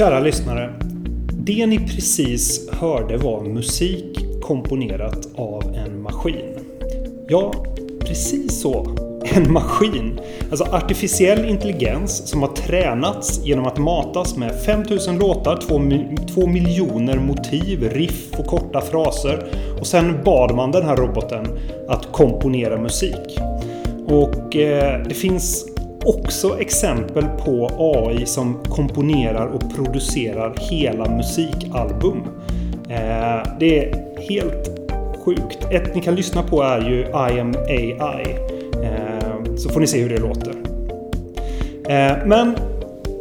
Kära lyssnare. Det ni precis hörde var musik komponerat av en maskin. Ja, precis så. En maskin. Alltså artificiell intelligens som har tränats genom att matas med 5000 låtar, 2 miljoner motiv, riff och korta fraser. Och sen bad man den här roboten att komponera musik. Och eh, det finns också exempel på AI som komponerar och producerar hela musikalbum. Eh, det är helt sjukt. Ett ni kan lyssna på är ju I am AI. Eh, så får ni se hur det låter. Eh, men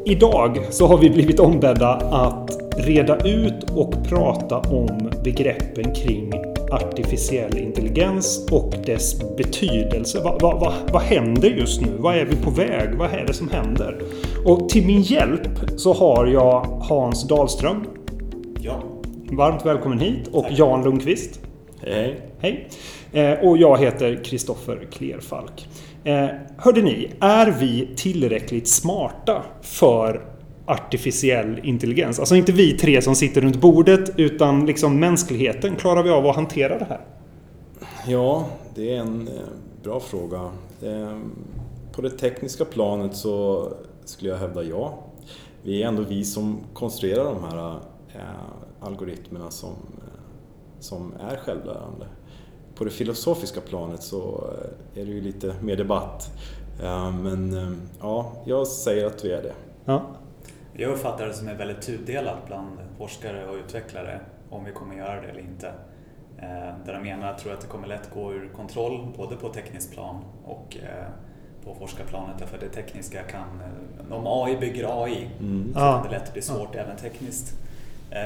idag så har vi blivit ombedda att reda ut och prata om begreppen kring artificiell intelligens och dess betydelse. Vad, vad, vad, vad händer just nu? Vad är vi på väg? Vad är det som händer? Och till min hjälp så har jag Hans Dahlström. Ja. Varmt välkommen hit. Och Tack. Jan Lundqvist. Hej. Hej. Eh, och jag heter Kristoffer Klerfalk. Eh, hörde ni, är vi tillräckligt smarta för artificiell intelligens? Alltså inte vi tre som sitter runt bordet utan liksom mänskligheten. Klarar vi av att hantera det här? Ja, det är en eh, bra fråga. På det tekniska planet så skulle jag hävda ja. Vi är ändå vi som konstruerar de här algoritmerna som som är självlärande. På det filosofiska planet så eh, är det ju lite mer debatt. Men eh, ja, jag säger att vi är det. Ja. Jag uppfattar det som är väldigt tudelat bland forskare och utvecklare om vi kommer göra det eller inte. Eh, där de ena tror att det kommer lätt gå ur kontroll både på tekniskt plan och på forskarplanet därför det tekniska kan, om AI bygger AI mm. så kan det lätt bli svårt ja. även tekniskt.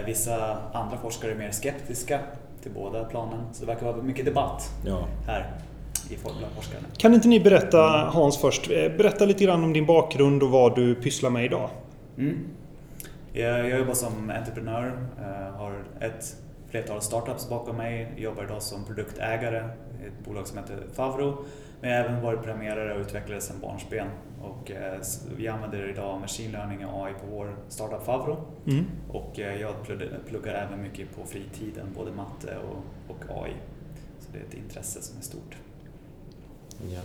Vissa andra forskare är mer skeptiska till båda planen. Så det verkar vara mycket debatt ja. här. Kan inte ni berätta, Hans först, eh, berätta lite grann om din bakgrund och vad du pysslar med idag? Mm. Jag, jobbar som entreprenör, eh, har ett flertal startups bakom mig, jobbar idag som produktägare i ett bolag som heter Favro. Men jag har även varit programmerare och utvecklare sedan barnsben. Och eh, vi använder idag machine learning och AI på vår startup Favro. Mm. Och eh, jag pluggar även mycket på fritiden, både matte och, och AI. Så det är ett intresse som är stort. Ja.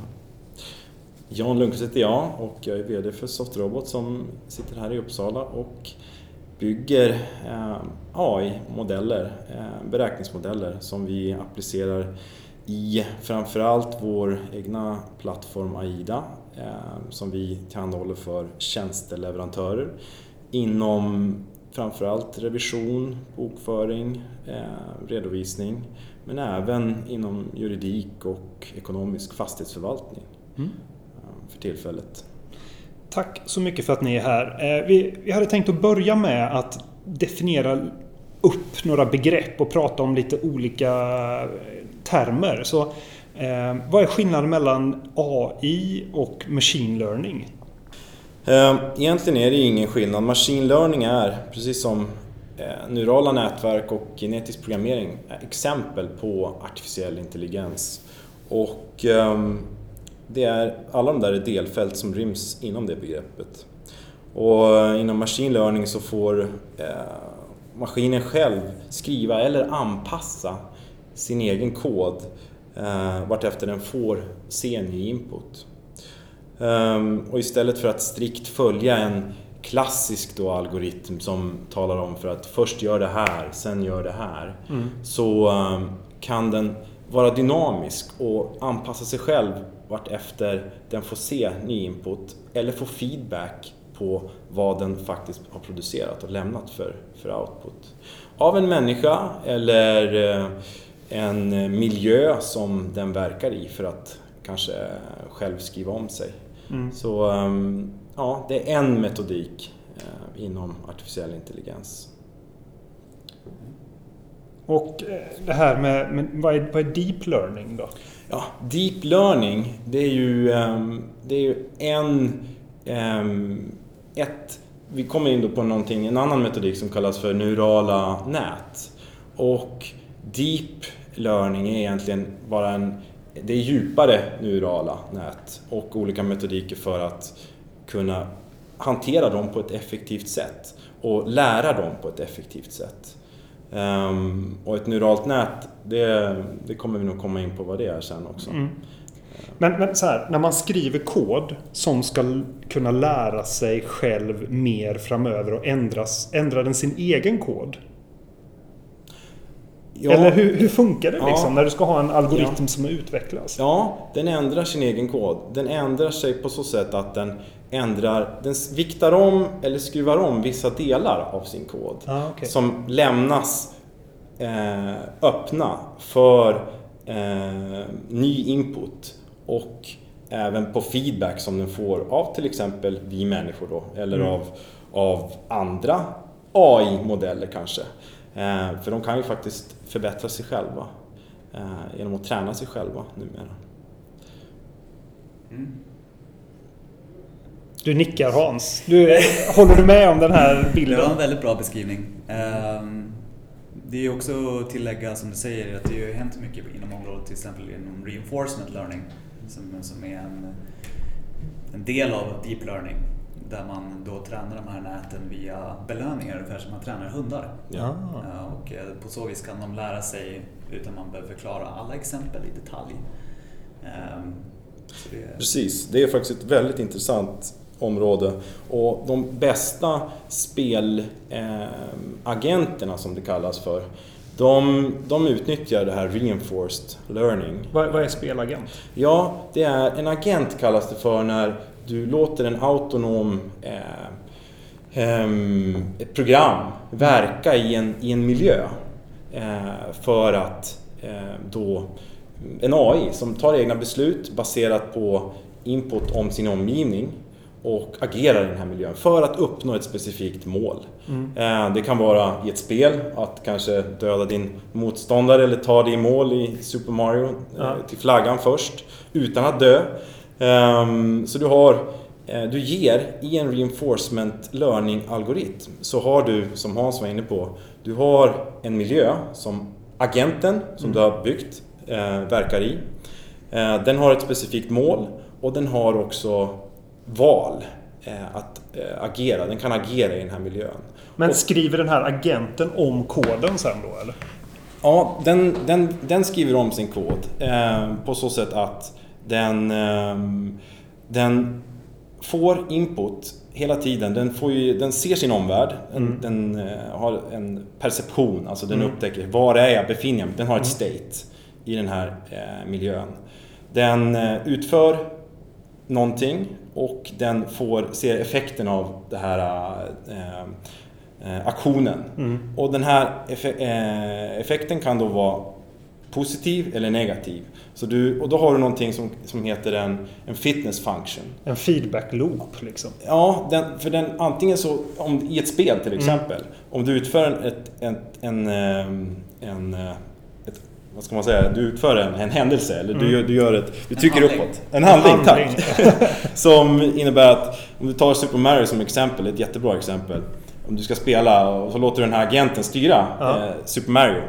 Jan Lundqvist heter jag och jag är VD för Softrobot som sitter här i Uppsala och bygger eh, AI-modeller, eh, beräkningsmodeller som vi applicerar i framförallt vår egna plattform AIDA eh, som vi tillhandahåller för tjänsteleverantörer inom framförallt revision, bokföring, redovisning men även inom juridik och ekonomisk fastighetsförvaltning mm. Eh, för tillfället. Tack så mycket för att ni är här. Vi hade tänkt att börja med att definiera upp några begrepp och prata om lite olika termer. Så, eh, vad är skillnaden mellan AI och machine learning? Eh, egentligen är det ingen skillnad. Machine learning är, precis som eh, neurala nätverk och genetisk programmering, exempel på artificiell intelligens. Och ehm, det är, alla de där är delfält som ryms inom det begreppet. Och eh, inom machine learning så får eh, maskinen själv skriva eller anpassa sin egen kod eh, vartefter den får se ny input. Um, och istället för att strikt följa en klassisk då algoritm som talar om för att först gör det här, sen gör det här. Mm. Så um, kan den vara dynamisk och anpassa sig själv vartefter den får se ny input eller få feedback på vad den faktiskt har producerat och lämnat för, för output. Av en människa eller uh, en miljö som den verkar i för att kanske själv skriva om sig. Mm. Så ehm, ja, det är en metodik eh, inom artificiell intelligens. Och eh, det här med, med vad, är, vad är deep learning då? Ja, deep learning det är ju, ehm, det är ju en... Ehm, ett, vi kommer in då på någonting, en annan metodik som kallas för neurala nät. Och deep learning är egentligen bara en det är djupare neurala nät och olika metodiker för att kunna hantera dem på ett effektivt sätt. och lära dem på ett effektivt sätt. Um, och ett neuralt nät, det, det, kommer vi nog komma in på vad det är sen också. Mm. Men, men så här, när man skriver kod som ska kunna lära sig själv mer framöver och ändras, ändrar den sin egen kod? Ja, Eller hur, hur, funkar det liksom ja, när du ska ha en algoritm ja. som utvecklas? Ja, den ändrar sin egen kod. Den ändrar sig på så sätt att den ändrar, den viktar om eller skruvar om vissa delar av sin kod. Ah, okay. Som lämnas eh, öppna för eh, ny input och även på feedback som den får av till exempel vi människor då, eller mm. av, av andra AI-modeller kanske. Eh, för de kan ju faktiskt förbättra sig själva eh, genom att träna sig själva numera. Mm. Du nickar Hans. Du, håller du med om den här bilden? Det var en väldigt bra beskrivning. Ehm, det är också att tillägga som du säger att det har hänt mycket inom området till exempel inom reinforcement learning som, som är en, en del av deep learning där man då tränar de här näten via belöningar, ungefär som man tränar hundar. Ja. Och eh, på så vis kan de lära sig utan man behöver förklara alla exempel i detalj. Ehm, det... Precis, det är faktiskt ett väldigt intressant område. Och de bästa spelagenterna eh, som det kallas för, de, de utnyttjar det här reinforced learning. Vad, vad är spelagent? Ja, det är, en agent kallas det för när du låter en autonom eh, eh, program verka i en, i en miljö eh, för att eh, då en AI som tar egna beslut baserat på input om sin omgivning och agerar i den här miljön för att uppnå ett specifikt mål. Mm. Eh, det kan vara i ett spel, att kanske döda din motståndare eller ta dig i mål i Super Mario eh, ja. till flaggan först utan att dö. Ehm, så du har eh, du ger i en reinforcement learning-algoritm så har du, som Hans var inne på, du har en miljö som agenten som mm. du har byggt verkar i. Den har ett specifikt mål och den har också val eh, att eh, agera. Den kan agera i den här miljön. Men skriver den här agenten om koden sen då eller? Ja, den, den, den skriver om sin kod eh, på så sätt att den, eh, den får input hela tiden. Den, får ju, den ser sin omvärld, mm. den, den eh, har en perception, alltså den mm. upptäcker var är jag befinner mig Den har ett mm. state i den här miljön. Den utför någonting och den får, ser effekten av den här eh, eh, aktionen. Mm. Och den här eh, effekten kan då vara positiv eller negativ. Så du, och då har du någonting som, som heter en, en fitness function. En feedback loop liksom? Ja, den, för den antingen så, om, i ett spel till mm. exempel, mm. om du utför en, ett, en, en, en, en vad ska man säga, du utför en, en händelse eller du, mm. du gör ett, du trycker uppåt. En handling, en handling. tack! som innebär att, om du tar Super Mario som exempel, ett jättebra exempel. Om du ska spela och så låter du den här agenten styra ja. eh, Super Mario.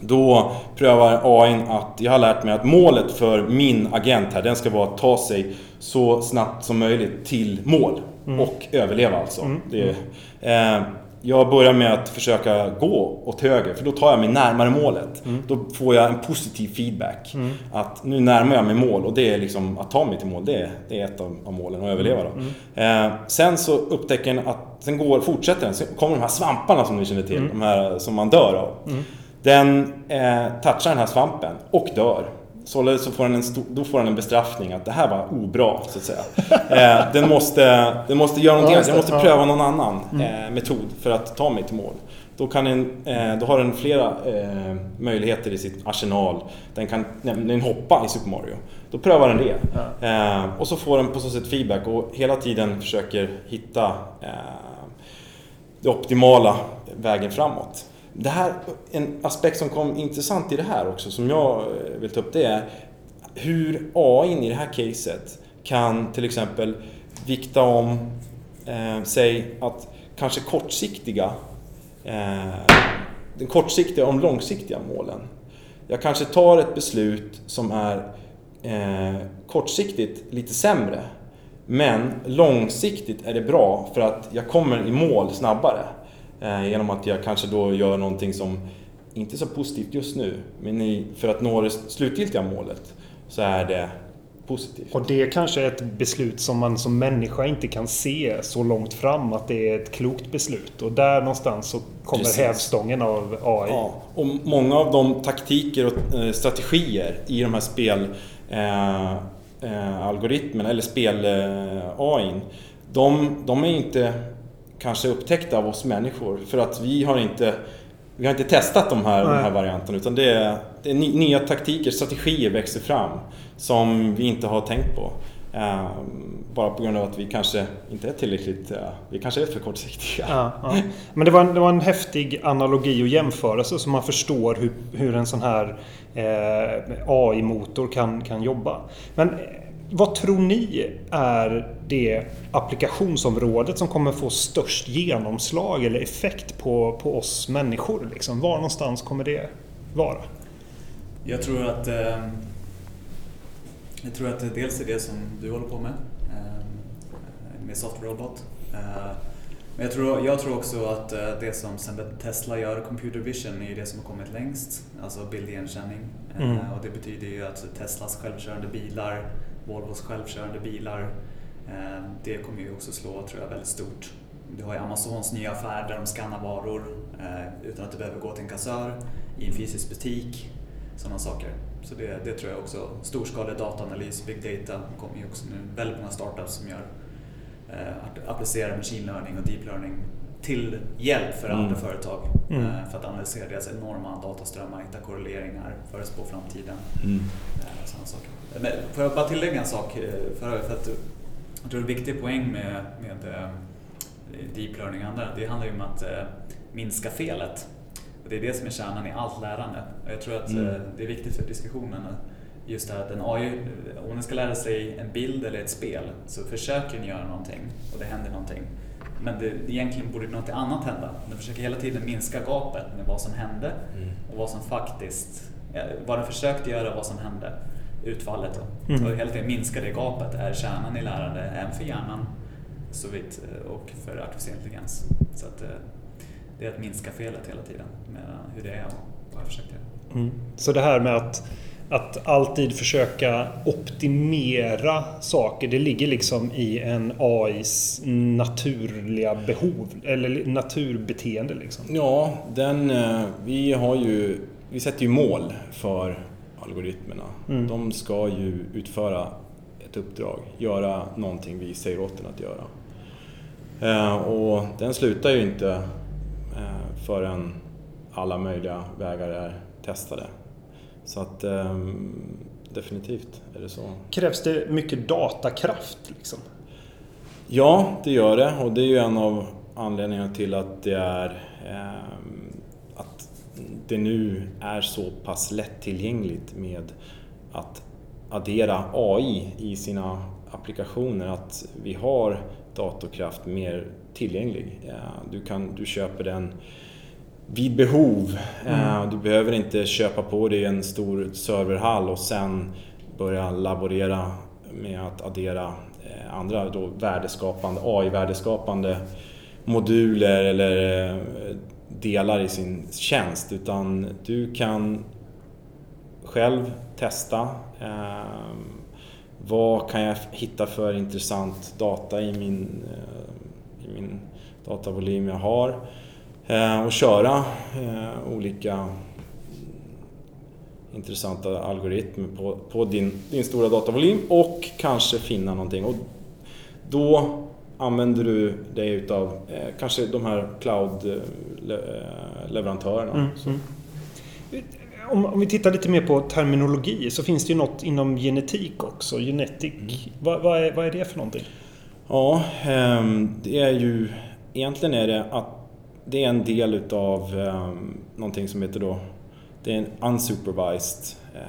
Då prövar AI att, jag har lärt mig att målet för min agent här, den ska vara att ta sig så snabbt som möjligt till mål. Mm. Och överleva alltså. Mm. Det, eh, jag börjar med att försöka gå åt höger för då tar jag mig närmare målet. Mm. Då får jag en positiv feedback. Mm. Att nu närmar jag mig mål och det är liksom att ta mig till mål. Det är, det är ett av, målen, att överleva då. Mm. Eh, sen så upptäcker den att, sen går, fortsätter den, sen kommer de här svamparna som ni känner till. Mm. De här som man dör av. Mm. Den eh, touchar den här svampen och dör. Således så får den en stor, då får den en bestraffning att det här var obra, så att säga. Eh, den, måste, den måste göra någonting annat, den måste pröva någon annan mm. eh, metod för att ta mig till mål. Då, kan den, eh, då har den flera eh, möjligheter i sitt arsenal. Den kan nämligen hoppa i Super Mario. Då prövar den det. Eh, och så får den på så sätt feedback och hela tiden försöker hitta eh, det optimala vägen framåt. Det här, en aspekt som kom intressant i det här också, som jag eh, vill ta upp, det är hur AI i det här caset kan till exempel vikta om, eh, säg att kanske kortsiktiga, eh, den kortsiktiga och de långsiktiga målen. Jag kanske tar ett beslut som är eh, kortsiktigt lite sämre Men långsiktigt är det bra för att jag kommer i mål snabbare. Eh, genom att jag kanske då gör någonting som inte är så positivt just nu, men för att nå det slutgiltiga målet så är det positivt. Och det kanske är ett beslut som man som människa inte kan se så långt fram att det är ett klokt beslut. Och där någonstans så kommer Precis. hävstången av AI. Ja, och många av de taktiker och eh, strategier i de här spel eh, eh, algoritmerna eller spel-AI, eh, de, de är inte kanske upptäckta av oss människor för att vi har inte vi har inte testat de här, de här varianterna utan det är, det är, nya taktiker, strategier växer fram som vi inte har tänkt på. Uh, bara på grund av att vi kanske inte är tillräckligt, uh, vi kanske är för kortsiktiga. Ja, ja. Men det var, en, det var en häftig analogi och jämförelse så man förstår hur, hur en sån här eh, AI-motor kan, kan jobba. Men vad tror ni är det applikationsområdet som kommer få störst genomslag eller effekt på, på oss människor? Liksom? Var någonstans kommer det vara? Jag tror att eh, jag tror att det dels är det som du håller på med, eh, med Softrobot. Eh, men jag tror, jag tror också att det som Tesla gör, computer vision, är det som har kommit längst. Alltså bildigenkänning. Mm. Och det betyder ju att Teslas självkörande bilar Volvos självkörande bilar. Eh, det kommer ju också slå, tror jag, väldigt stort. Du har ju Amazons nya affär där de skannar varor eh, utan att du behöver gå till en kassör i en fysisk butik. Sådana saker. Så det, det tror jag också. Storskalig dataanalys, big data, kommer ju också nu väldigt många startups som gör eh, applicerar machine learning och deep learning till hjälp för mm. andra företag mm. för att analysera deras enorma dataströmmar, hitta korreleringar, förutspå framtiden. Mm. Sådana saker. Men får jag bara tillägga en sak? Eh, för, för att jag tror en viktig poäng med, med eh, deep learning och andra, det handlar ju om att eh, minska felet. Och det är det som är kärnan i allt lärande. Och jag tror att mm. det är viktigt för diskussionen. Just det här att en AI, om den ska lära sig en bild eller ett spel så försöker den göra någonting och det händer någonting. Men det, egentligen borde något annat hända. Den försöker hela tiden minska gapet med vad som hände mm. och vad som faktiskt, vad den försökte göra och vad som hände utfallet. Mm. Och hela tiden minska det gapet är kärnan i lärande, även för hjärnan så vitt, eh, och för artificiell intelligens. Så att, eh, det är att minska felet hela tiden med hur det är och vad jag försöker. Mm. Så det här med att, att alltid försöka optimera saker, det ligger liksom i en AIs naturliga behov, eller naturbeteende liksom? Ja, den, eh, vi har ju, vi sätter ju mål för algoritmerna. Mm. De ska ju utföra ett uppdrag, göra någonting vi säger åt den att göra. Eh, och den slutar ju inte eh, förrän alla möjliga vägar är testade. Så att ehm, definitivt är det så. Krävs det mycket datakraft? Liksom? Ja, det gör det och det är ju en av anledningarna till att det är ehm, det nu är så pass lättillgängligt med att addera AI i sina applikationer att vi har datorkraft mer tillgänglig. Du, kan, du köper den vid behov. Mm. Du behöver inte köpa på dig en stor serverhall och sen börja laborera med att addera eh, andra då värdeskapande, AI-värdeskapande moduler eller eh, delar i sin tjänst utan du kan själv testa eh, vad kan jag hitta för intressant data i min, eh, i min datavolym jag har eh, och köra eh, olika intressanta algoritmer på, på din, din stora datavolym och kanske finna någonting. Och då använder du dig utav eh, kanske de här cloud-leverantörerna. Mm, mm. Om, om, vi tittar lite mer på terminologi så finns det ju något inom genetik också, genetic. Mm. Vad, vad, är, vad är det för någonting? Ja, eh, det är ju egentligen är det att det är en del utav eh, någonting som heter då, det är en unsupervised eh,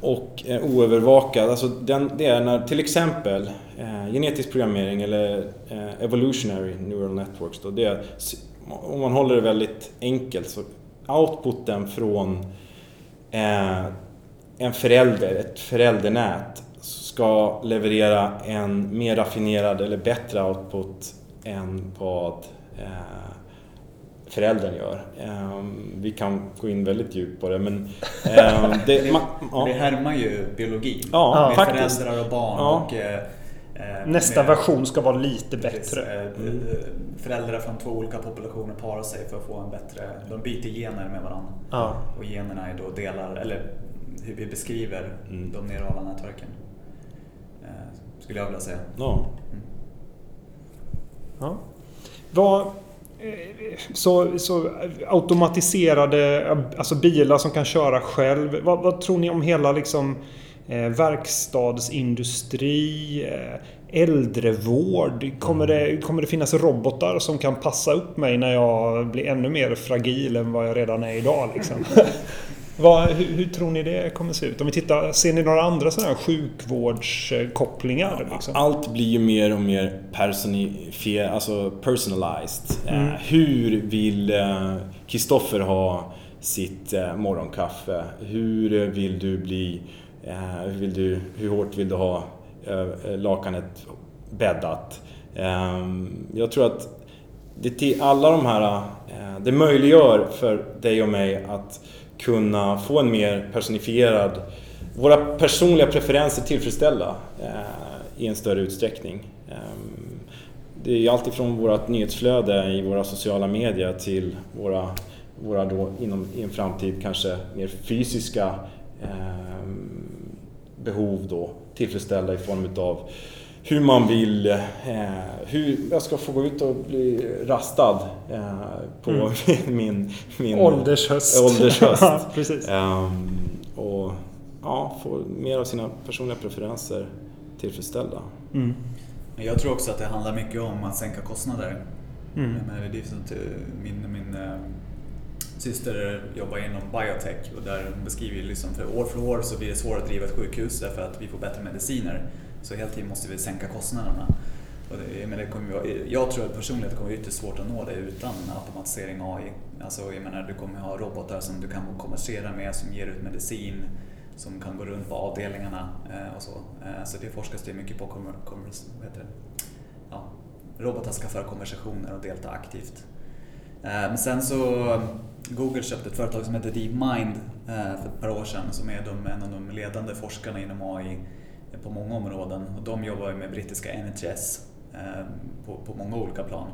och eh, oövervakad. Alltså den, det är när till exempel eh, genetisk programmering eller eh, evolutionary neural networks. Då, det är, om man håller det väldigt enkelt så outputen från eh, en förälder, ett föräldernät ska leverera en mer raffinerad eller bättre output än vad eh, föräldern gör. Ehm, vi kan gå in väldigt djupt på det men... Ehm, det, man, ja. det härmar ju biologi. Ja, med faktiskt. föräldrar och barn. Ja. Och, eh, eh Nästa med, version ska vara lite bättre. Eh, mm. Föräldrar från två olika populationer parar sig för att få en bättre... De byter gener med varandra. Ja. Och generna är då delar, eller hur vi beskriver mm. de neurala nätverken. Skulle jag vilja säga. Ja. Mm. ja. Vad så, så automatiserade alltså bilar som kan köra själv. Vad, vad tror ni om hela liksom, eh, verkstadsindustri, eh, äldrevård? Kommer det, kommer det finnas robotar som kan passa upp mig när jag blir ännu mer fragil än vad jag redan är idag? Liksom? Vad, hur, hur, tror ni det kommer se ut? Om vi tittar, ser ni några andra sådana här sjukvårdskopplingar? Liksom? Allt blir ju mer och mer personifierat, alltså personalized. Eh, mm. hur vill Kristoffer uh, ha sitt uh, morgonkaffe? Hur vill du bli... Hur, vill du, hur hårt vill du ha lakanet bäddat? Um, jag tror att det, alla de här... det möjliggör för dig och mig att kunna få en mer personifierad, våra personliga preferenser tillfredsställda eh, i en större utsträckning. Eh, det är alltifrån vårt nyhetsflöde i våra sociala medier till våra, våra då inom, i en framtid kanske mer fysiska eh, behov då tillfredsställda i form utav hur man vill, eh, hur jag ska få gå ut och bli rastad eh, på mm. min, min åldershöst. åldershöst. Precis. Um, och ja, få mer av sina personliga preferenser tillfredsställda. Mm. Jag tror också att det handlar mycket om att sänka kostnader. Mm. Men det är som min, min äh, syster jobbar inom biotech och där hon beskriver liksom för år för år så blir det svårare att driva ett sjukhus därför att vi får bättre mediciner. Så hela tiden måste vi sänka kostnaderna. Och det, men det kommer jag tror personligen att det kommer vara ytterst svårt att nå det utan automatisering AI. Alltså, jag menar, du kommer ha robotar som du kan kommunicera med som ger ut medicin, som kan gå runt på avdelningarna eh, och så. Eh, så det forskas det mycket på. Kommer, kommer, heter det? Ja, robotar ska föra konversationer och delta aktivt. Eh, men sen så Google köpte ett företag som heter DeepMind för ett par år sedan som är de, en av de ledande forskarna inom AI på många områden. Och de jobbar med brittiska NHS eh, på, på många olika plan.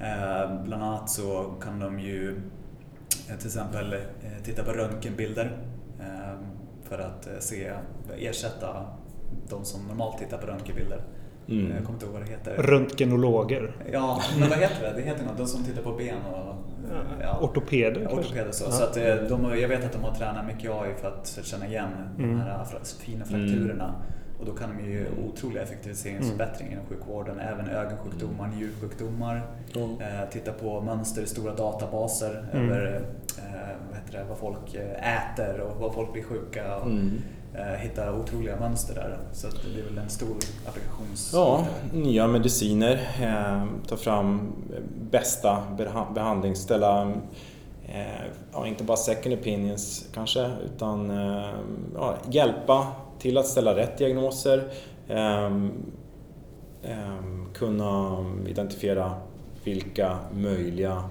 Eh, bland annat så kan de ju eh, till exempel titta på röntgenbilder för att se, ersätta de som normalt tittar på röntgenbilder. Mm. Jag kommer inte ihåg vad det heter. Röntgenologer? Ja, men vad heter det? Det heter något, de som tittar på ben och... Ja, ortopeder Ortopeder så. Ja. så att de, jag vet att de har tränat mycket AI för att känna igen mm. de här fina frakturerna. Mm. Och då kan de ju otroliga effektiviseringsförbättringar inom sjukvården, även ögonsjukdomar, njursjukdomar. Mm. Eh, titta på mönster i stora databaser mm. över eh, vad, heter det, vad folk eh, äter och vad folk blir sjuka. Och, mm. eh, hitta otroliga mönster där. Så det är väl en stor applikations... Ja, nya mediciner, eh, ta fram bästa behandling, ställa eh, ja, inte bara second opinions kanske, utan ja, hjälpa till att ställa rätt diagnoser, ehm, ehm, kunna identifiera vilka möjliga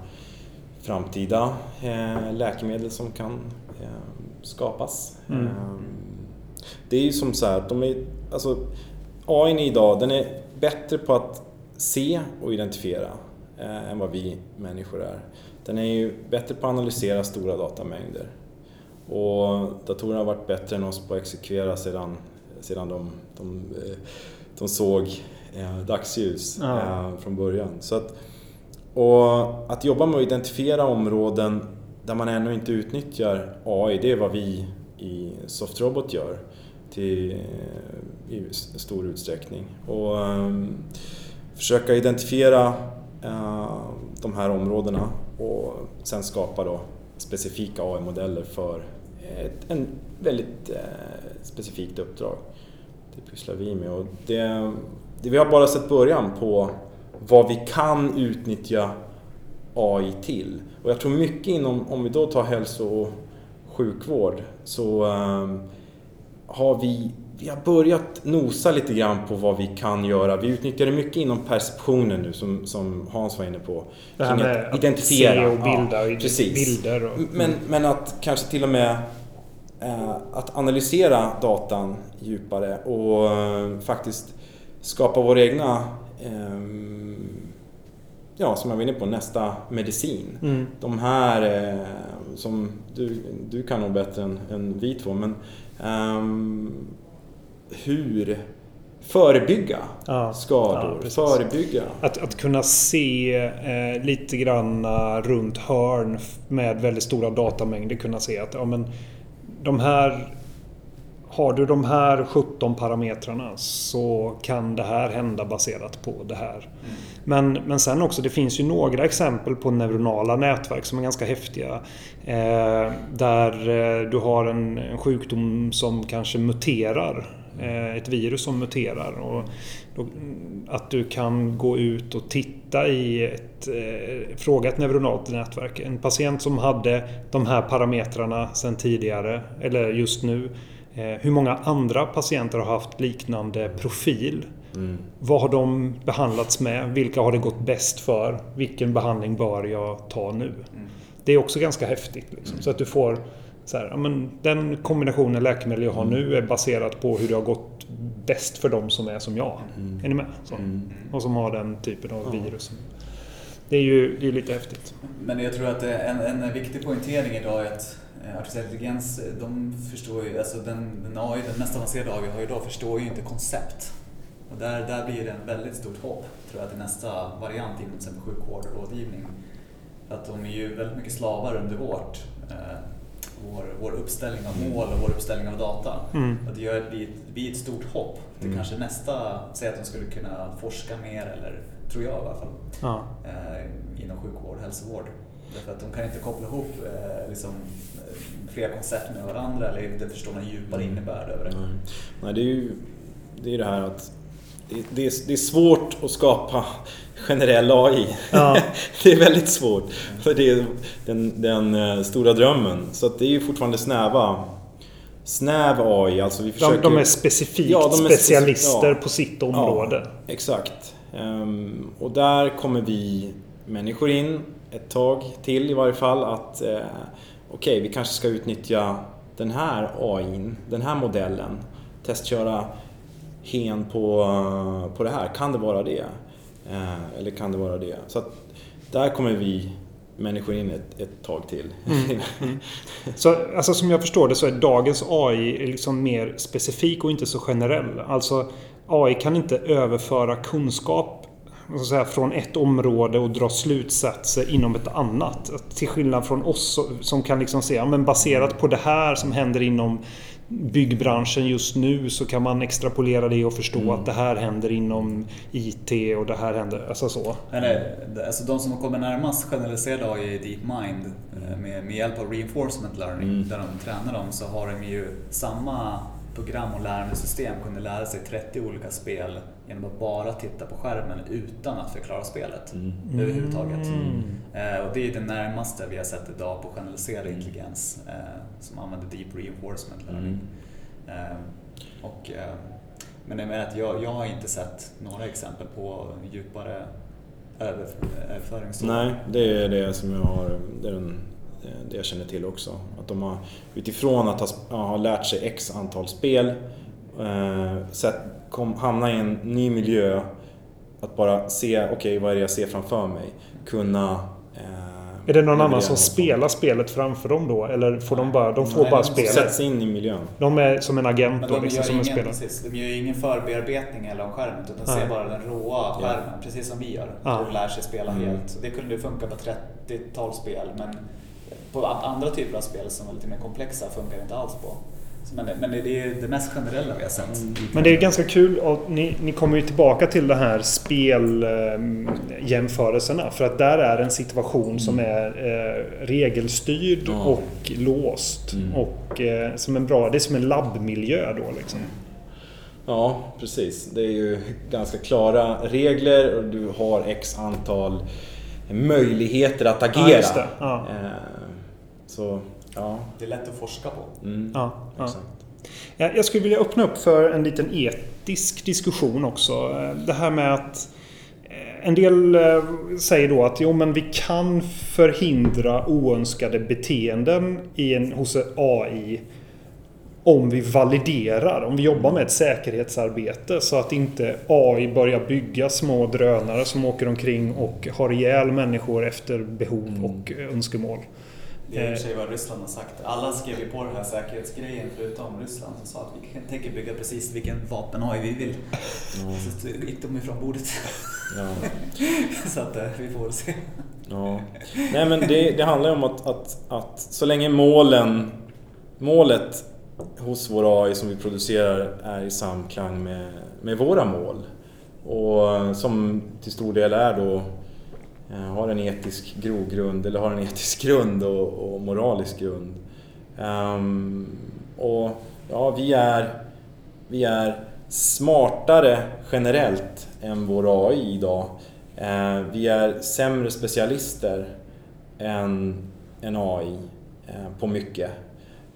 framtida eh, läkemedel som kan ehm, skapas. Mm. Det är ju som så här att de är, alltså, AI idag den är bättre på att se och identifiera eh, än vad vi människor är. Den är ju bättre på att analysera stora datamängder. Och datorerna har varit bättre än oss på att exekvera sedan, sedan de, de, eh, de såg eh, dagsljus ja. eh, från början. Så att, och att jobba med att identifiera områden där man ännu inte utnyttjar AI, det är vad vi i Softrobot gör till, i stor utsträckning. Och um, försöka identifiera uh, de här områdena och sen skapa då specifika AI-modeller för ett en väldigt eh, specifikt uppdrag. Det pysslar vi med och det, det, vi har bara sett början på vad vi kan utnyttja AI till. Och jag tror mycket inom, om vi då tar hälso och sjukvård, så um, har vi vi har börjat nosa lite grann på vad vi kan göra. Vi utnyttjar det mycket inom perceptionen nu som, som Hans var inne på. Det här med att identifiera. att se och bilda ja, precis. bilder. Och, Men, men att kanske till och med att analysera datan djupare och eh, faktiskt skapa våra egna eh, Ja, som jag var inne på, nästa medicin. Mm. De här eh, som du, du kan nog bättre än, än vi två, men ehm, hur förebygga Ja, skador, ja, förebygga. Att, att kunna se eh, lite grann eh, runt hörn med väldigt stora datamängder kunna se att ja, men, de här har du de här 17 parametrarna så kan det här hända baserat på det här. Men, men sen också, det finns ju några exempel på neuronala nätverk som är ganska häftiga. Eh, där eh, du har en, en sjukdom som kanske muterar. Eh, ett virus som muterar. Och då, att du kan gå ut och titta i ett, eh, fråga ett neuronalt nätverk. En patient som hade de här parametrarna sedan tidigare, eller just nu. Eh, hur många andra patienter har haft liknande profil? Mm. Vad har de behandlats med? Vilka har det gått bäst för? Vilken behandling bör jag ta nu? Det är också ganska häftigt. Liksom. Så att du får så här, ja, men den kombinationen läkemedel jag har nu är baserat på hur det har gått bäst för de som är som jag. Är ni med? Så. Och som har den typen av virus. Det är ju det är lite häftigt. Men jag tror att en, en viktig poängtering idag är att eh, artificiell intelligens, eh, de förstår ju, alltså den, den AI, den mest avancerade AI vi har idag förstår ju inte koncept. Och där, där blir det en väldigt stort hopp, tror jag, till nästa variant inom till sjukvård och rådgivning. För att de är ju väldigt mycket slavar under vårt, eh, vår, vår uppställning av mål och vår uppställning av data. Mm. Och det gör det blir ett, det stort hopp till Mm. kanske nästa, säg att de skulle kunna forska mer eller, tror jag i alla fall, Ja. eh, inom sjukvård och hälsovård. Därför att de kan inte koppla ihop eh, liksom, eh, flera koncept med varandra eller inte förstå någon djupare innebörd över det. Nej. Nej, det är ju det, är det här att det, det, är, det är svårt att skapa generell AI. Ja. det är väldigt svårt. För det är den, den eh, stora drömmen. Så det är ju fortfarande snäva snäv AI. Alltså vi De, försöker, de är specifikt Ja, de är speci- specialister ja. på sitt område. Ja, exakt. Ehm, och där kommer vi människor in ett tag till i varje fall att eh, okej, vi kanske ska utnyttja den här AI, den här modellen. Testköra hen på, på det här. Kan det vara det? Eh, eller kan det vara det? Så där kommer vi människor in ett, ett tag till. Så, alltså, som jag förstår det så är dagens AI liksom mer specifik och inte så generell. Alltså AI kan inte överföra kunskap säga, från ett område och dra slutsatser inom ett annat. Till skillnad från oss som kan liksom se, ja, men baserat på det här som händer inom byggbranschen just nu så kan man extrapolera det och förstå att det här händer inom IT och det här händer, alltså så. Eller, alltså de som kommer närmast generaliserad AI i DeepMind eh, med, med hjälp av reinforcement learning Mm. där de tränar dem så har de ju samma program och lärandesystem kunde lära sig 30 olika spel genom att bara titta på skärmen utan att förklara spelet överhuvudtaget. Eh, och det är det närmaste vi har sett idag på generaliserad intelligens eh, som använder deep reinforcement learning. Eh, och, eh, men jag, menar att jag, jag har inte sett några exempel på djupare över, överföring. Nej, det är det som jag har, det är den, det jag känner till också. Att de har utifrån att ha, ha lärt sig x antal spel, eh, sett, kom, hamna i en ny miljö, att bara se, okej vad är det jag ser framför mig? Kunna... Eh, Är det någon annan som spelar spelet framför dem då? Eller får de bara, de får Nej, bara de spelet? Sätts in i miljön. De är som en agent Men då, de liksom, som en ingen, spelare? precis, de gör ju ingen förbearbetning eller om skärmen utan Nej. ser bara den råa skärmen, precis som vi gör. Ja. Och lär sig spela Mm. helt. Så det kunde ju funka på 30-tal spel men på andra typer av spel som är lite mer komplexa funkar det inte alls på. Men det, men det det är det mest generella vi har sett. Men det är ganska kul och ni, ni kommer ju tillbaka till det här speljämförelserna. För att där är en situation som är eh, regelstyrd Ja. och låst. Mm. Och eh, som en bra, det är som en labbmiljö då liksom. Ja, precis. Det är ju ganska klara regler och du har x antal möjligheter att agera. Ja, just det. Ja. Eh, Så, ja. Det är lätt att forska på. Mm, Ja, ja. Exakt. Jag skulle vilja öppna upp för en liten etisk diskussion också. Det här med att en del eh, säger då att jo, men vi kan förhindra oönskade beteenden i en, hos AI om vi validerar, om vi jobbar med ett säkerhetsarbete så att inte AI börjar bygga små drönare som åker omkring och har ihjäl människor efter behov mm. och önskemål. Det är i och för sig vad Ryssland har sagt. Alla skrev ju på den här säkerhetsgrejen förutom Ryssland som sa att vi tänker bygga precis vilken vapen AI vi vill. Mm. Så gick de ifrån bordet. Ja. så att eh, vi får se. Ja. Nej men det, det handlar ju om att, att, att så länge målen, målet hos vår AI som vi producerar är i samklang med, med våra mål och som till stor del är då eh, Eh, har en etisk grogrund eller har en etisk grund och, och moralisk grund. Um, och ja, vi är, vi är smartare generellt än vår AI idag. Uh, vi är sämre specialister än en AI uh, eh, på mycket.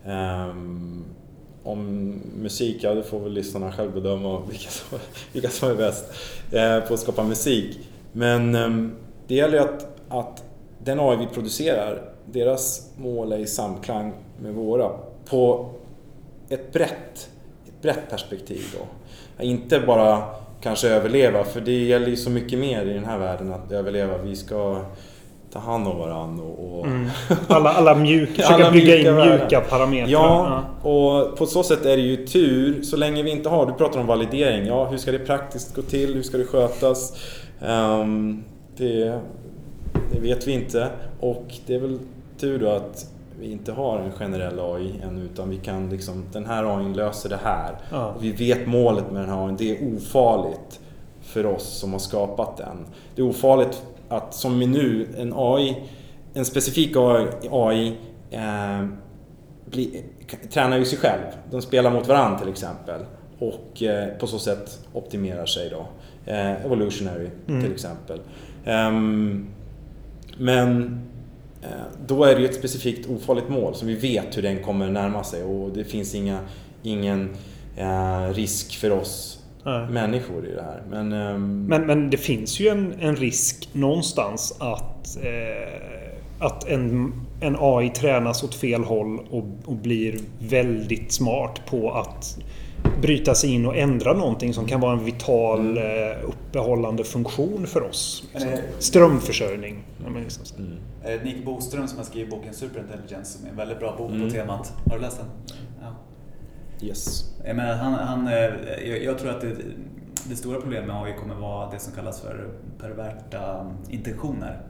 Um, om musik, ja det får väl lyssnarna själv bedöma vilka som, vilka som är bäst uh, på att skapa musik. Men um, det gäller ju att, att den AI vi producerar, deras mål är i samklang med våra på ett brett, ett brett perspektiv. Då. Inte bara kanske överleva, för det gäller ju så mycket mer i den här världen att överleva. Vi ska ta hand om varandra och... Mm. Alla, alla mjuka, försöka alla bygga in mjuka parametrar. Ja, ja, och på så sätt är det ju tur. Så länge vi inte har, du pratar om validering. Ja, hur ska det praktiskt gå till? Hur ska det skötas? Um, det, det vet vi inte. Och det är väl tur då att vi inte har en generell AI än utan vi kan liksom, den här AI löser det här. Ja. vi vet målet med den här AI, det är ofarligt för oss som har skapat den. Det är ofarligt att som nu, en AI, en specifik AI eh, bli, tränar ju sig själv. De spelar mot varandra till exempel och eh, på så sätt optimerar sig då. Eh, evolutionary mm. till exempel. Um, men Eh, då är det ju ett specifikt ofarligt mål som vi vet hur den kommer närma sig och det finns inga, ingen eh, risk för oss Nej. människor i det här. Men, um... men, men det finns ju en, en risk någonstans att, eh, att en, en AI tränas åt fel håll och, och blir väldigt smart på att bryta sig in och ändra någonting som kan vara en vital mm. Eh, uppehållande funktion för oss. Strömförsörjning. Mm. Mm. Nick Boström som har skrivit boken Superintelligence som är en väldigt bra bok mm. på temat. Har du läst den? Ja. Yes. Jag, menar, han, han, eh, jag, jag tror att det, det stora problemet med AI kommer vara det som kallas för perverta intentioner.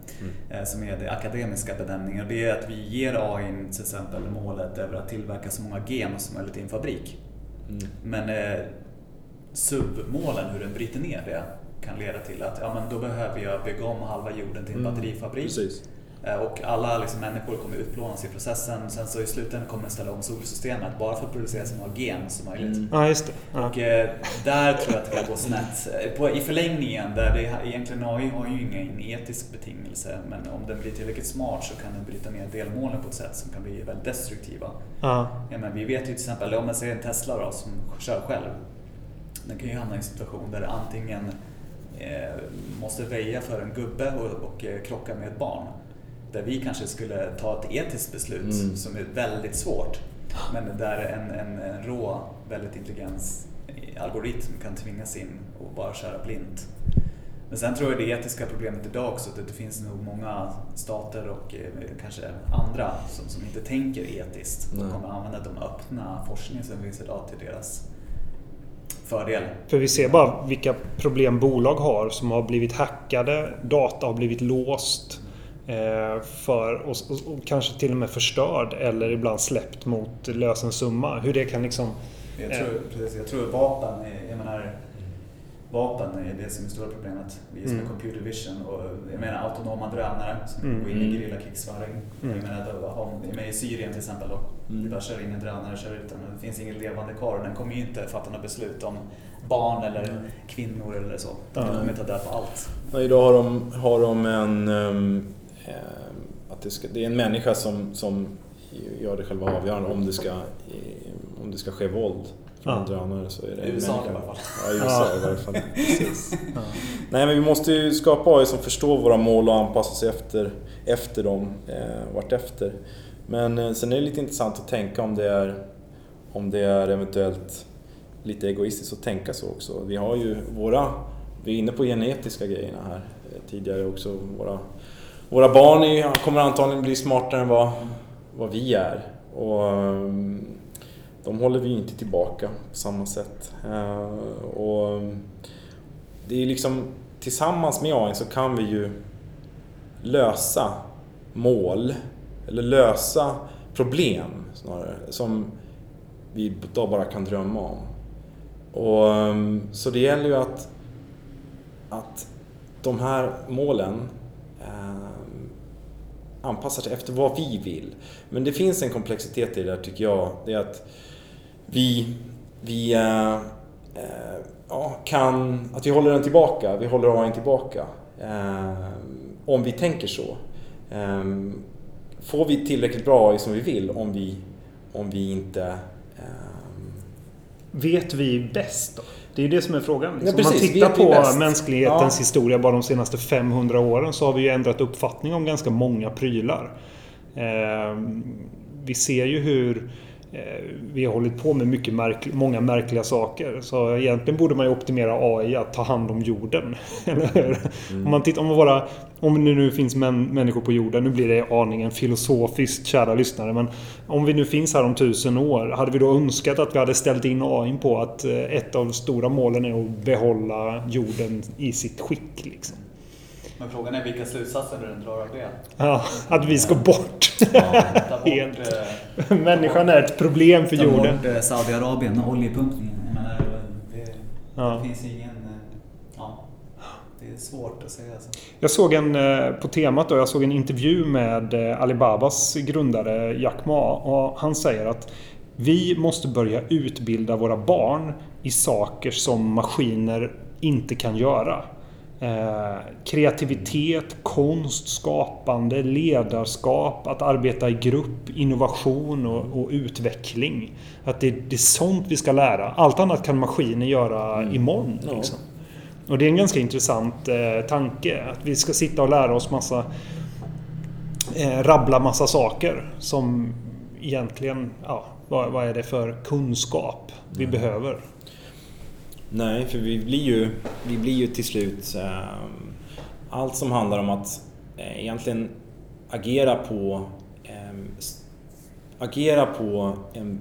Mm. Som är det akademiska benämningen. Det är att vi ger AI till exempel målet över att tillverka så många gen som möjligt i en fabrik. Mm. Men eh, submålen, hur den bryter ner det, kan leda till att ja, men då behöver jag bygga om halva jorden till en mm. batterifabrik. Precis. Eh, och alla liksom, människor kommer utplånas i processen. Sen så i slutändan kommer den ställa om solsystemet bara för att producera så många gen som möjligt. Mm. Ja, just det. Ja. Och eh, där tror jag att det kan gå snett. Eh, på, I förlängningen, där det egentligen AI har ju ingen etisk betingelse, men om den blir tillräckligt smart så kan den bryta ner delmålen på ett sätt som kan bli väldigt destruktiva. Ja. Ja, men vi vet ju till exempel, om man ser en Tesla då, som kör själv, den kan ju hamna i en situation där antingen eh, måste väja för en gubbe och, och eh, krocka med ett barn där vi kanske skulle ta ett etiskt beslut mm. som är väldigt svårt. Men där en, en, en rå, väldigt intelligens algoritm kan tvingas in och bara köra blint. Men sen tror jag det etiska problemet idag också, att det finns nog många stater och eh, kanske andra som, som inte tänker etiskt och kommer använda de öppna forskningen som finns idag till deras fördel. För vi ser bara vilka problem bolag har som har blivit hackade, data har blivit låst. Eh, för, och, och, och, kanske till och med förstörd eller ibland släppt mot lösensumma. Hur det kan liksom... Jag tror, eh, precis, jag tror vapen, är, jag menar, vapen är det som är stora problemet. Vi som mm. computer vision och jag menar autonoma drönare som mm. går in i mm. gerillakrigsföring. Mm. Jag menar, I Syrien till exempel då. Mm. Vi bara kör in en drönare och kör ut den. Det finns ingen levande kvar och den kommer ju inte fatta några beslut om barn eller mm. kvinnor eller så. Den kommer inte döda på allt. Ja, idag har de, har de en um att det, ska, det är en människa som, som gör det själva avgörande om det ska, om det ska ske våld från Ja. drönare så är det I en USA människa. i alla fall. Ja, i USA Ja. i varje fall. Precis. Ja. Nej men vi måste ju skapa AI som förstår våra mål och anpassa sig efter, efter dem eh, vartefter. Men eh, sen är det lite intressant att tänka om det är, om det är eventuellt lite egoistiskt att tänka så också. Vi har ju våra, vi är inne på genetiska grejerna här eh, tidigare också. Våra, våra barn är, kommer antagligen bli smartare än vad, vad vi är. Och eh, de håller vi ju inte tillbaka på samma sätt. Eh, och eh, det är liksom tillsammans med AI så kan vi ju lösa mål eller lösa problem snarare som vi då bara kan drömma om. Och, så det gäller ju att, att de här målen eh, anpassar sig efter vad vi vill. Men det finns en komplexitet i det där tycker jag. Det är att vi, vi äh, äh, ja, kan, att vi håller den tillbaka, vi håller AI tillbaka. Äh, om vi tänker så. Får vi tillräckligt bra AI som vi vill om vi, om vi inte Vet vi bäst då? Det är ju det som är frågan. Ja, Liksom. Om man tittar på mänsklighetens Ja. historia bara de senaste 500 åren så har vi ju ändrat uppfattning om ganska många prylar. Eh, vi ser ju hur vi har hållit på med mycket märk många märkliga saker. Så egentligen borde man ju optimera AI att ta hand om jorden. Eller hur? Om man tittar om våra... Om det nu finns män, människor på jorden, nu blir det aningen filosofiskt kära lyssnare, men om vi nu finns här om tusen år, hade vi då önskat att vi hade ställt in AI på att eh, ett av de stora målen är att behålla jorden i sitt skick? Liksom? Men frågan är vilka slutsatser du drar av det? Ja, att vi ska bort. Ta bort, Helt. eh, Människan är ett problem för Ta jorden. bort eh, Saudiarabien och oljepumpningen. Jag menar, det, Ja. det finns ingen... eh, Ja, det är svårt att säga. Så. Jag såg en, eh, på temat då, jag såg en intervju med eh, Alibabas grundare Jack Ma och han säger att vi måste börja utbilda våra barn i saker som maskiner inte kan göra. Eh, kreativitet, konst, skapande, ledarskap, att arbeta i grupp, innovation och, och utveckling. Att det, det är sånt vi ska lära. Allt annat kan maskiner göra imorgon. Ja. Liksom. Och det är en ganska intressant eh, tanke. Att vi ska sitta och lära oss massa... Eh, rabbla massa saker som egentligen... Ja, vad, vad är det för kunskap vi behöver? Nej, för vi blir ju, vi blir ju till slut eh, allt som handlar om att eh, egentligen agera på eh, agera på en,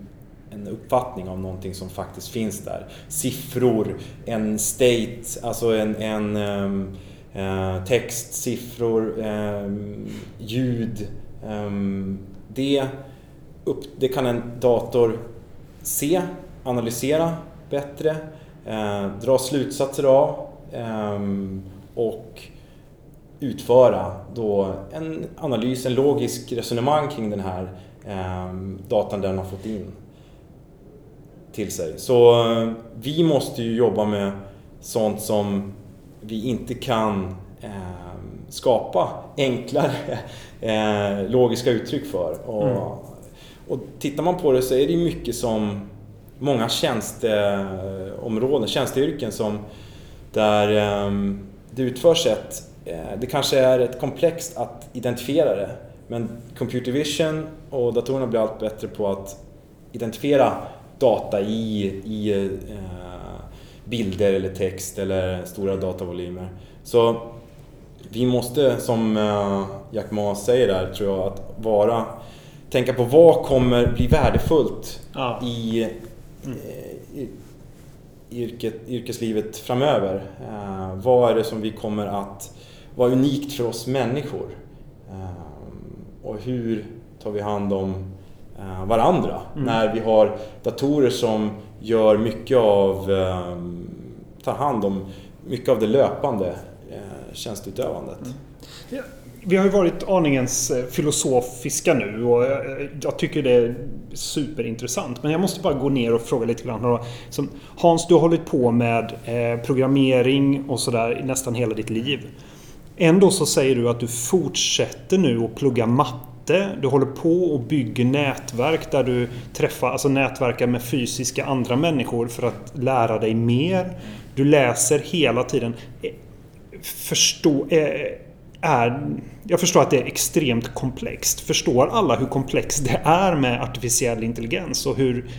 en uppfattning av någonting som faktiskt finns där. Siffror, en state, alltså en, en ehm, eh, text, siffror, ehm, ljud. Ehm, det, upp, det kan en dator se, analysera bättre, eh, dra slutsatser av ehm, och utföra då en analys, en logisk resonemang kring den här ehm, datan den har fått in till sig. Så eh, vi måste ju jobba med sånt som vi inte kan ehm, skapa enklare eh, logiska uttryck för. Och, Mm. och tittar man på det så är det mycket som många tjänsteområden, tjänsteyrken som där ehm, det utförs ett, eh, det kanske är ett komplext att identifiera det. Men computer vision och datorerna blir allt bättre på att identifiera data i, i eh, bilder eller text eller stora datavolymer. Så vi måste, som eh, Jack Ma säger där, tror jag, att vara tänka på vad kommer bli värdefullt Ja. i, i yrket, yrkeslivet framöver. Eh, vad är det som vi kommer att vara unikt för oss människor? Eh, och hur tar vi hand om eh, varandra Mm. när vi har datorer som gör mycket av, eh, tar hand om mycket av det löpande eh, tjänsteutövandet. Vi har ju varit aningens eh, filosofiska nu och eh, jag tycker det är superintressant. Men jag måste bara gå ner och fråga lite grann. Hans, du har hållit på med eh, programmering och sådär i nästan hela ditt liv. Ändå så säger du att du fortsätter nu att plugga matte. Du håller på och bygger nätverk där du träffar, alltså nätverkar med fysiska andra människor för att lära dig mer. Du läser hela tiden. Förstå, eh, är, jag förstår att det är extremt komplext. Förstår alla hur komplext det är med artificiell intelligens och hur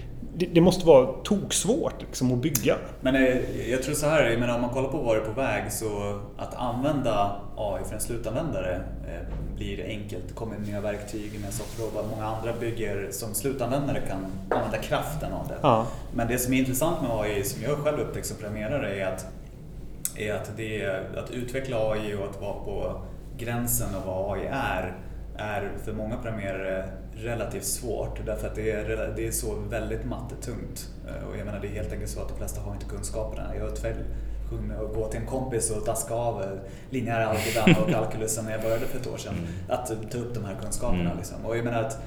det, det måste vara toksvårt liksom, att bygga. Men eh, jag tror så här, jag menar, om man kollar på var det är på väg så att använda AI för en slutanvändare eh, blir enkelt. Det kommer nya verktyg med Softrobot. Många andra bygger som slutanvändare kan använda kraften av det. Ja. Men det som är intressant med AI, som jag själv upptäckt som programmerare, är att, är att, det att utveckla AI och att vara på gränsen av vad AI är, är för många programmerare relativt svårt därför att det är, det är så väldigt mattetungt. Eh, Och jag menar det är helt enkelt så att de flesta har inte kunskaperna. Jag att gå till en kompis och daska av eh, linjär algebran och kalkylusen när jag började för ett år sedan. Att ta upp de här kunskaperna. Mm. Liksom. Och jag menar att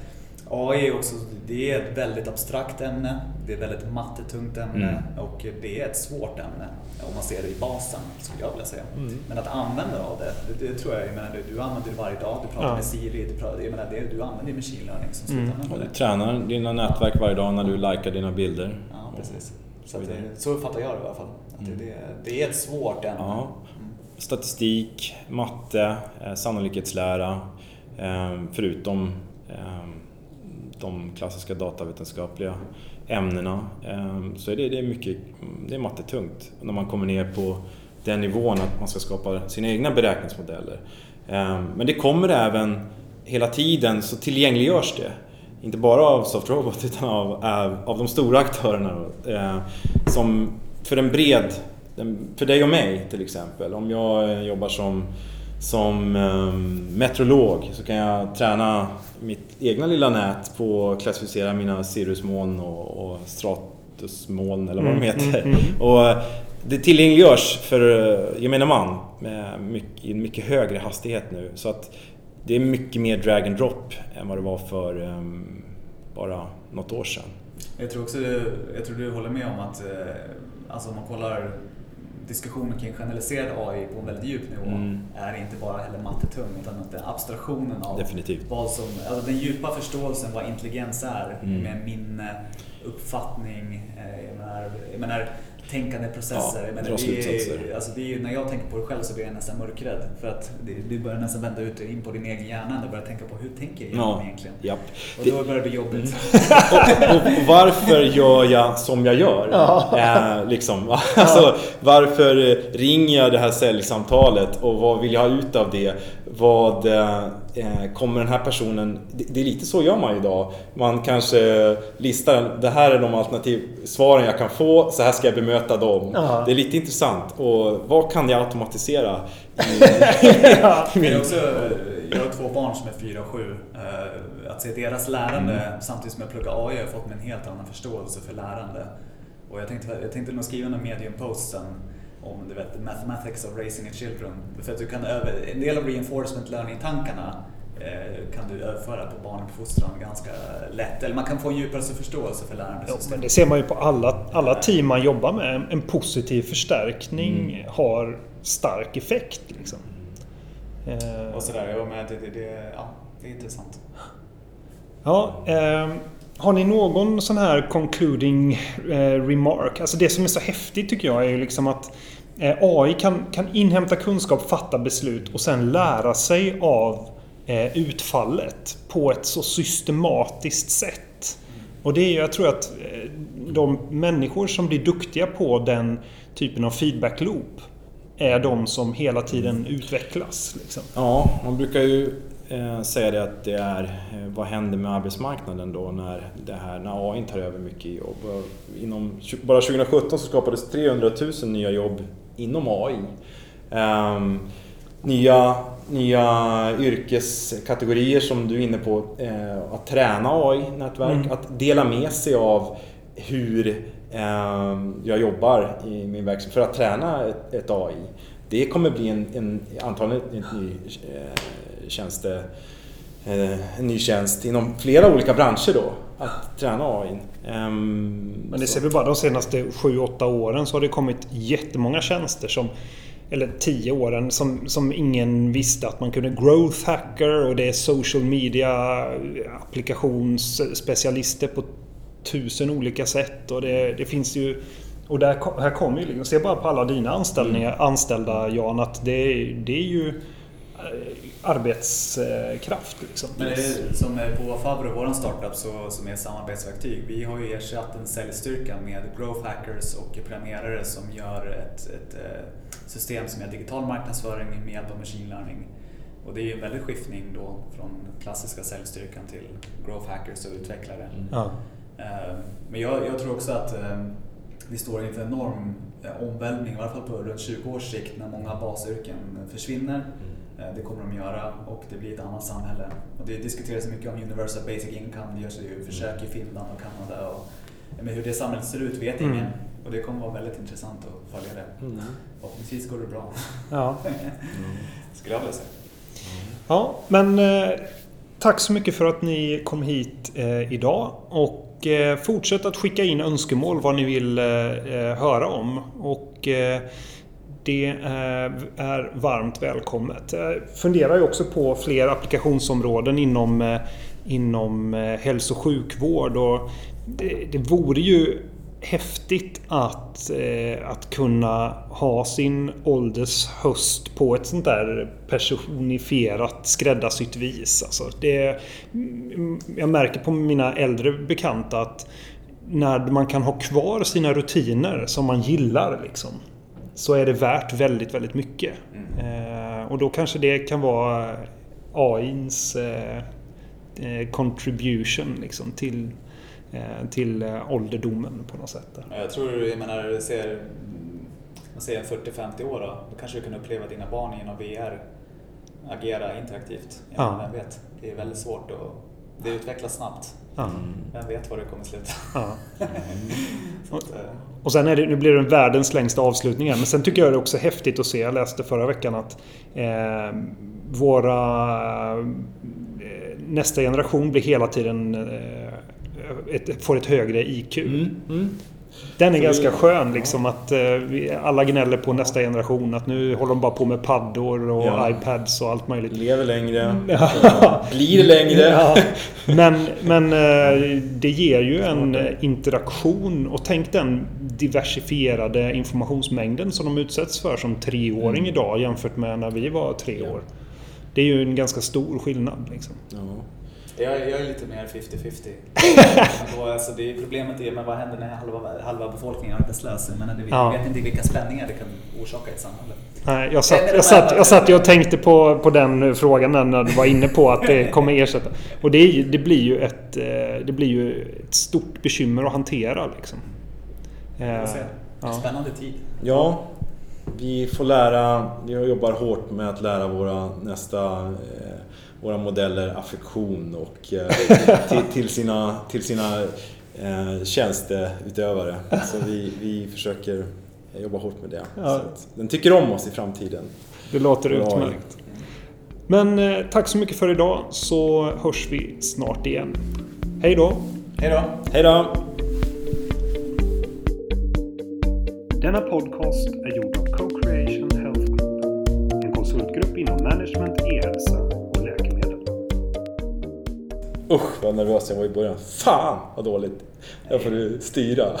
AI är också, det är ett väldigt abstrakt ämne, det är ett väldigt mattetungt ämne Mm. och det är ett svårt ämne om man ser det i basen, skulle jag vilja säga. Mm. Men att använda av det, det, det tror jag, jag menar, du, du använder det varje dag, du pratar Ja. med Siri, du, pratar, jag menar, det, du använder ju machine learning som Mm. slutanvändare. Du tränar dina nätverk varje dag när du likar dina bilder. Ja, precis. Så, det, så uppfattar jag det i alla fall. Att det, det, det är ett svårt ämne. Ja. Mm. Statistik, matte, eh, sannolikhetslära. Eh, förutom eh, de klassiska datavetenskapliga ämnena. Ehm, så är det, det är mycket det är mattetungt. När man kommer ner på den nivån att man ska skapa sina egna beräkningsmodeller. Ehm, men det kommer även hela tiden så tillgängliggörs det. Inte bara av Softrobot utan av, av, de stora aktörerna. Ehm, som för en bred, för dig och mig till exempel. Om jag eh, jobbar som, som um, meteorolog så kan jag träna mitt egna lilla nät på att klassificera mina cirrusmoln och, och stratusmoln eller vad de Mm, heter. mm, mm. Och det tillgängliggörs för eh, gemene man med mycket, i en mycket högre hastighet nu. Så att det är mycket mer drag and drop än vad det var för um, bara något år sedan. Jag tror också, jag tror du håller med om att eh, alltså om man kollar diskussionen kring generaliserad AI på en väldigt djup nivå Mm. är inte bara heller mattetung utan att det är abstraktionen av Definitivt. vad som, alltså den djupa förståelsen vad intelligens är Mm. med minne, uppfattning, eh, jag menar, jag menar tänkande processer. Ja, jag menar, dra det slutsatser. är, alltså det är, när jag tänker på det själv så blir jag nästan mörkrädd för att du börjar nästan vända ut in på din egen hjärna och börjar tänka på hur tänker jag Ja, egentligen? japp. Och Det- då börjar det bli jobbigt. och, och varför gör jag som jag gör? Eh, liksom. alltså, varför ringer jag det här säljsamtalet och vad vill jag ha ut av det? Vad eh, kommer den här personen... Det, det är lite så gör man idag. Man kanske listar, det här är de alternativ svaren jag kan få, så här ska jag bemöta dem. Ja. Det är lite intressant. Och vad kan jag automatisera? I, Jag, är också, jag har två barn som är fyra och sju. Eh, Att se deras lärande samtidigt som jag pluggar AI har jag fått mig en helt annan förståelse för lärande. Och jag tänkte, jag tänkte nog skriva en medium-post sen om du vet, mathematics of raising a children. För att du kan över, en del av reinforcement learning-tankarna eh, kan du överföra på barnuppfostran ganska lätt. Eller man kan få en djupare förståelse för Ja, men det ser man ju på alla, alla team man jobbar med. En positiv förstärkning har stark effekt. Liksom. Eh, Och sådär, ja, men det, det, det, ja, det är intressant. Ja, ehm, har ni någon sån här concluding eh, remark? Alltså det som är så häftigt tycker jag är ju liksom att eh, Eh, AI kan, kan inhämta kunskap, fatta beslut och sen lära sig av eh, utfallet på ett så systematiskt sätt. Och det är ju, jag tror att eh, de människor som blir duktiga på den typen av feedback loop är de som hela tiden utvecklas. Liksom. Ja, man brukar ju eh, säga det att det är eh, vad händer med arbetsmarknaden då när, det här, när AI tar över mycket jobb. Inom, bara 2017 så skapades 300 000 nya jobb inom AI. Ehm, nya, nya yrkeskategorier som du är inne på, eh, att träna AI-nätverk, Mm. att dela med sig av hur ehm, jag jobbar i min verksamhet för att träna ett, ett AI. Det kommer bli en, en antagligen en ny eh, tjänste, eh, en ny tjänst inom flera olika branscher då, att träna AI. Ehm, Men det ser vi bara de senaste 7-8 åren så har det kommit jättemånga tjänster som eller tio åren som, som ingen visste att man kunde growth hacker och det är social media applikationsspecialister på tusen olika sätt och det, det finns ju och där, här kommer ju liksom, se bara på alla dina anställningar, mm. anställda Jan, att det, det är ju eh, arbetskraft. Liksom. Men det är, som är på Favre, vår startup, så, som är samarbetsverktyg. Vi har ju ersatt en säljstyrka med growth hackers och programmerare som gör ett, ett eh, system som är digital marknadsföring med hjälp av machine learning. Och det är ju en väldig skiftning då från klassiska säljstyrkan till growth hackers och utvecklare. Mm. Ja. Eh, men jag, jag, tror också att vi står inför en enorm omvälvning, i alla fall på runt 20 års sikt, när många basyrken försvinner. Mm Eh, det kommer de göra och det blir ett annat samhälle. Och det diskuteras mycket om Universal Basic Income, det görs ju försök i Finland och Kanada. Och, men hur det samhället ser ut vet ingen. Mm. Och det kommer vara väldigt intressant att följa det. Mm. Förhoppningsvis går det bra. Ja. mm. Skulle jag vilja säga. Ja, men eh, tack så mycket för att ni kom hit eh, idag. Och eh, fortsätt att skicka in önskemål vad ni vill eh, eh, höra om. Och det eh, är varmt välkommet. Jag funderar ju också på fler applikationsområden inom, eh, inom hälso och sjukvård. Och det, det vore ju häftigt att, att kunna ha sin åldershöst på ett sånt där personifierat skräddarsytt vis. Alltså det, mm, jag märker på mina äldre bekanta att när man kan ha kvar sina rutiner som man gillar liksom så är det värt väldigt, väldigt mycket. Mm. Eh, och då kanske det kan vara AIns eh, eh, contribution liksom, till, eh, till eh, ålderdomen på något sätt. Jag tror, jag menar, ser, man ser en 40-50 år då, då kanske du kan uppleva dina barn genom VR agera interaktivt. Ja. Vem vet? Det är väldigt svårt och det utvecklas snabbt. Ja. Vem vet var det kommer sluta? Ja. att, eh, och sen är det, nu blir det världens längsta avslutning Men sen tycker jag det är också häftigt att se, jag läste förra veckan att eh, våra eh, nästa generation blir hela tiden eh, ett, får ett högre IQ. Mm. Mm. Den är ganska skön liksom att eh, alla gnäller på nästa generation att nu håller de bara på med paddor och ja. iPads och allt möjligt. Lever längre. Ja. Blir längre. Ja. Men, men eh, det ger ju en interaktion och tänk den diversifierade informationsmängden som de utsätts för som treåring mm. idag jämfört med när vi var tre år. Det är ju en ganska stor skillnad. Liksom. Jag, jag är lite mer 50-50. alltså det, problemet är men vad händer när halva, halva befolkningen är arbetslös? Men vi ja. vet inte vilka spänningar det kan orsaka i ett samhälle. Nej, jag satt, jag satt, jag satt och tänkte på, på den frågan när du var inne på att det kommer ersätta. Och det, det, blir ju ett, eh, det blir ju ett stort bekymmer att hantera. Liksom. Ja. Spännande tid. Ja, vi får lära, vi jobbar hårt med att lära våra nästa eh, våra modeller affektion och eh, till, till, sina, till sina eh, tjänsteutövare. Så vi, vi försöker jobba hårt med det. Ja. den tycker om oss i framtiden. Det låter utmärkt. Men eh, tack så mycket för idag så hörs vi snart igen. Hej då! Hej då! Hej då! Denna podcast är gjord Usch vad nervös jag var i början. Fan vad dåligt. Jag får du styra.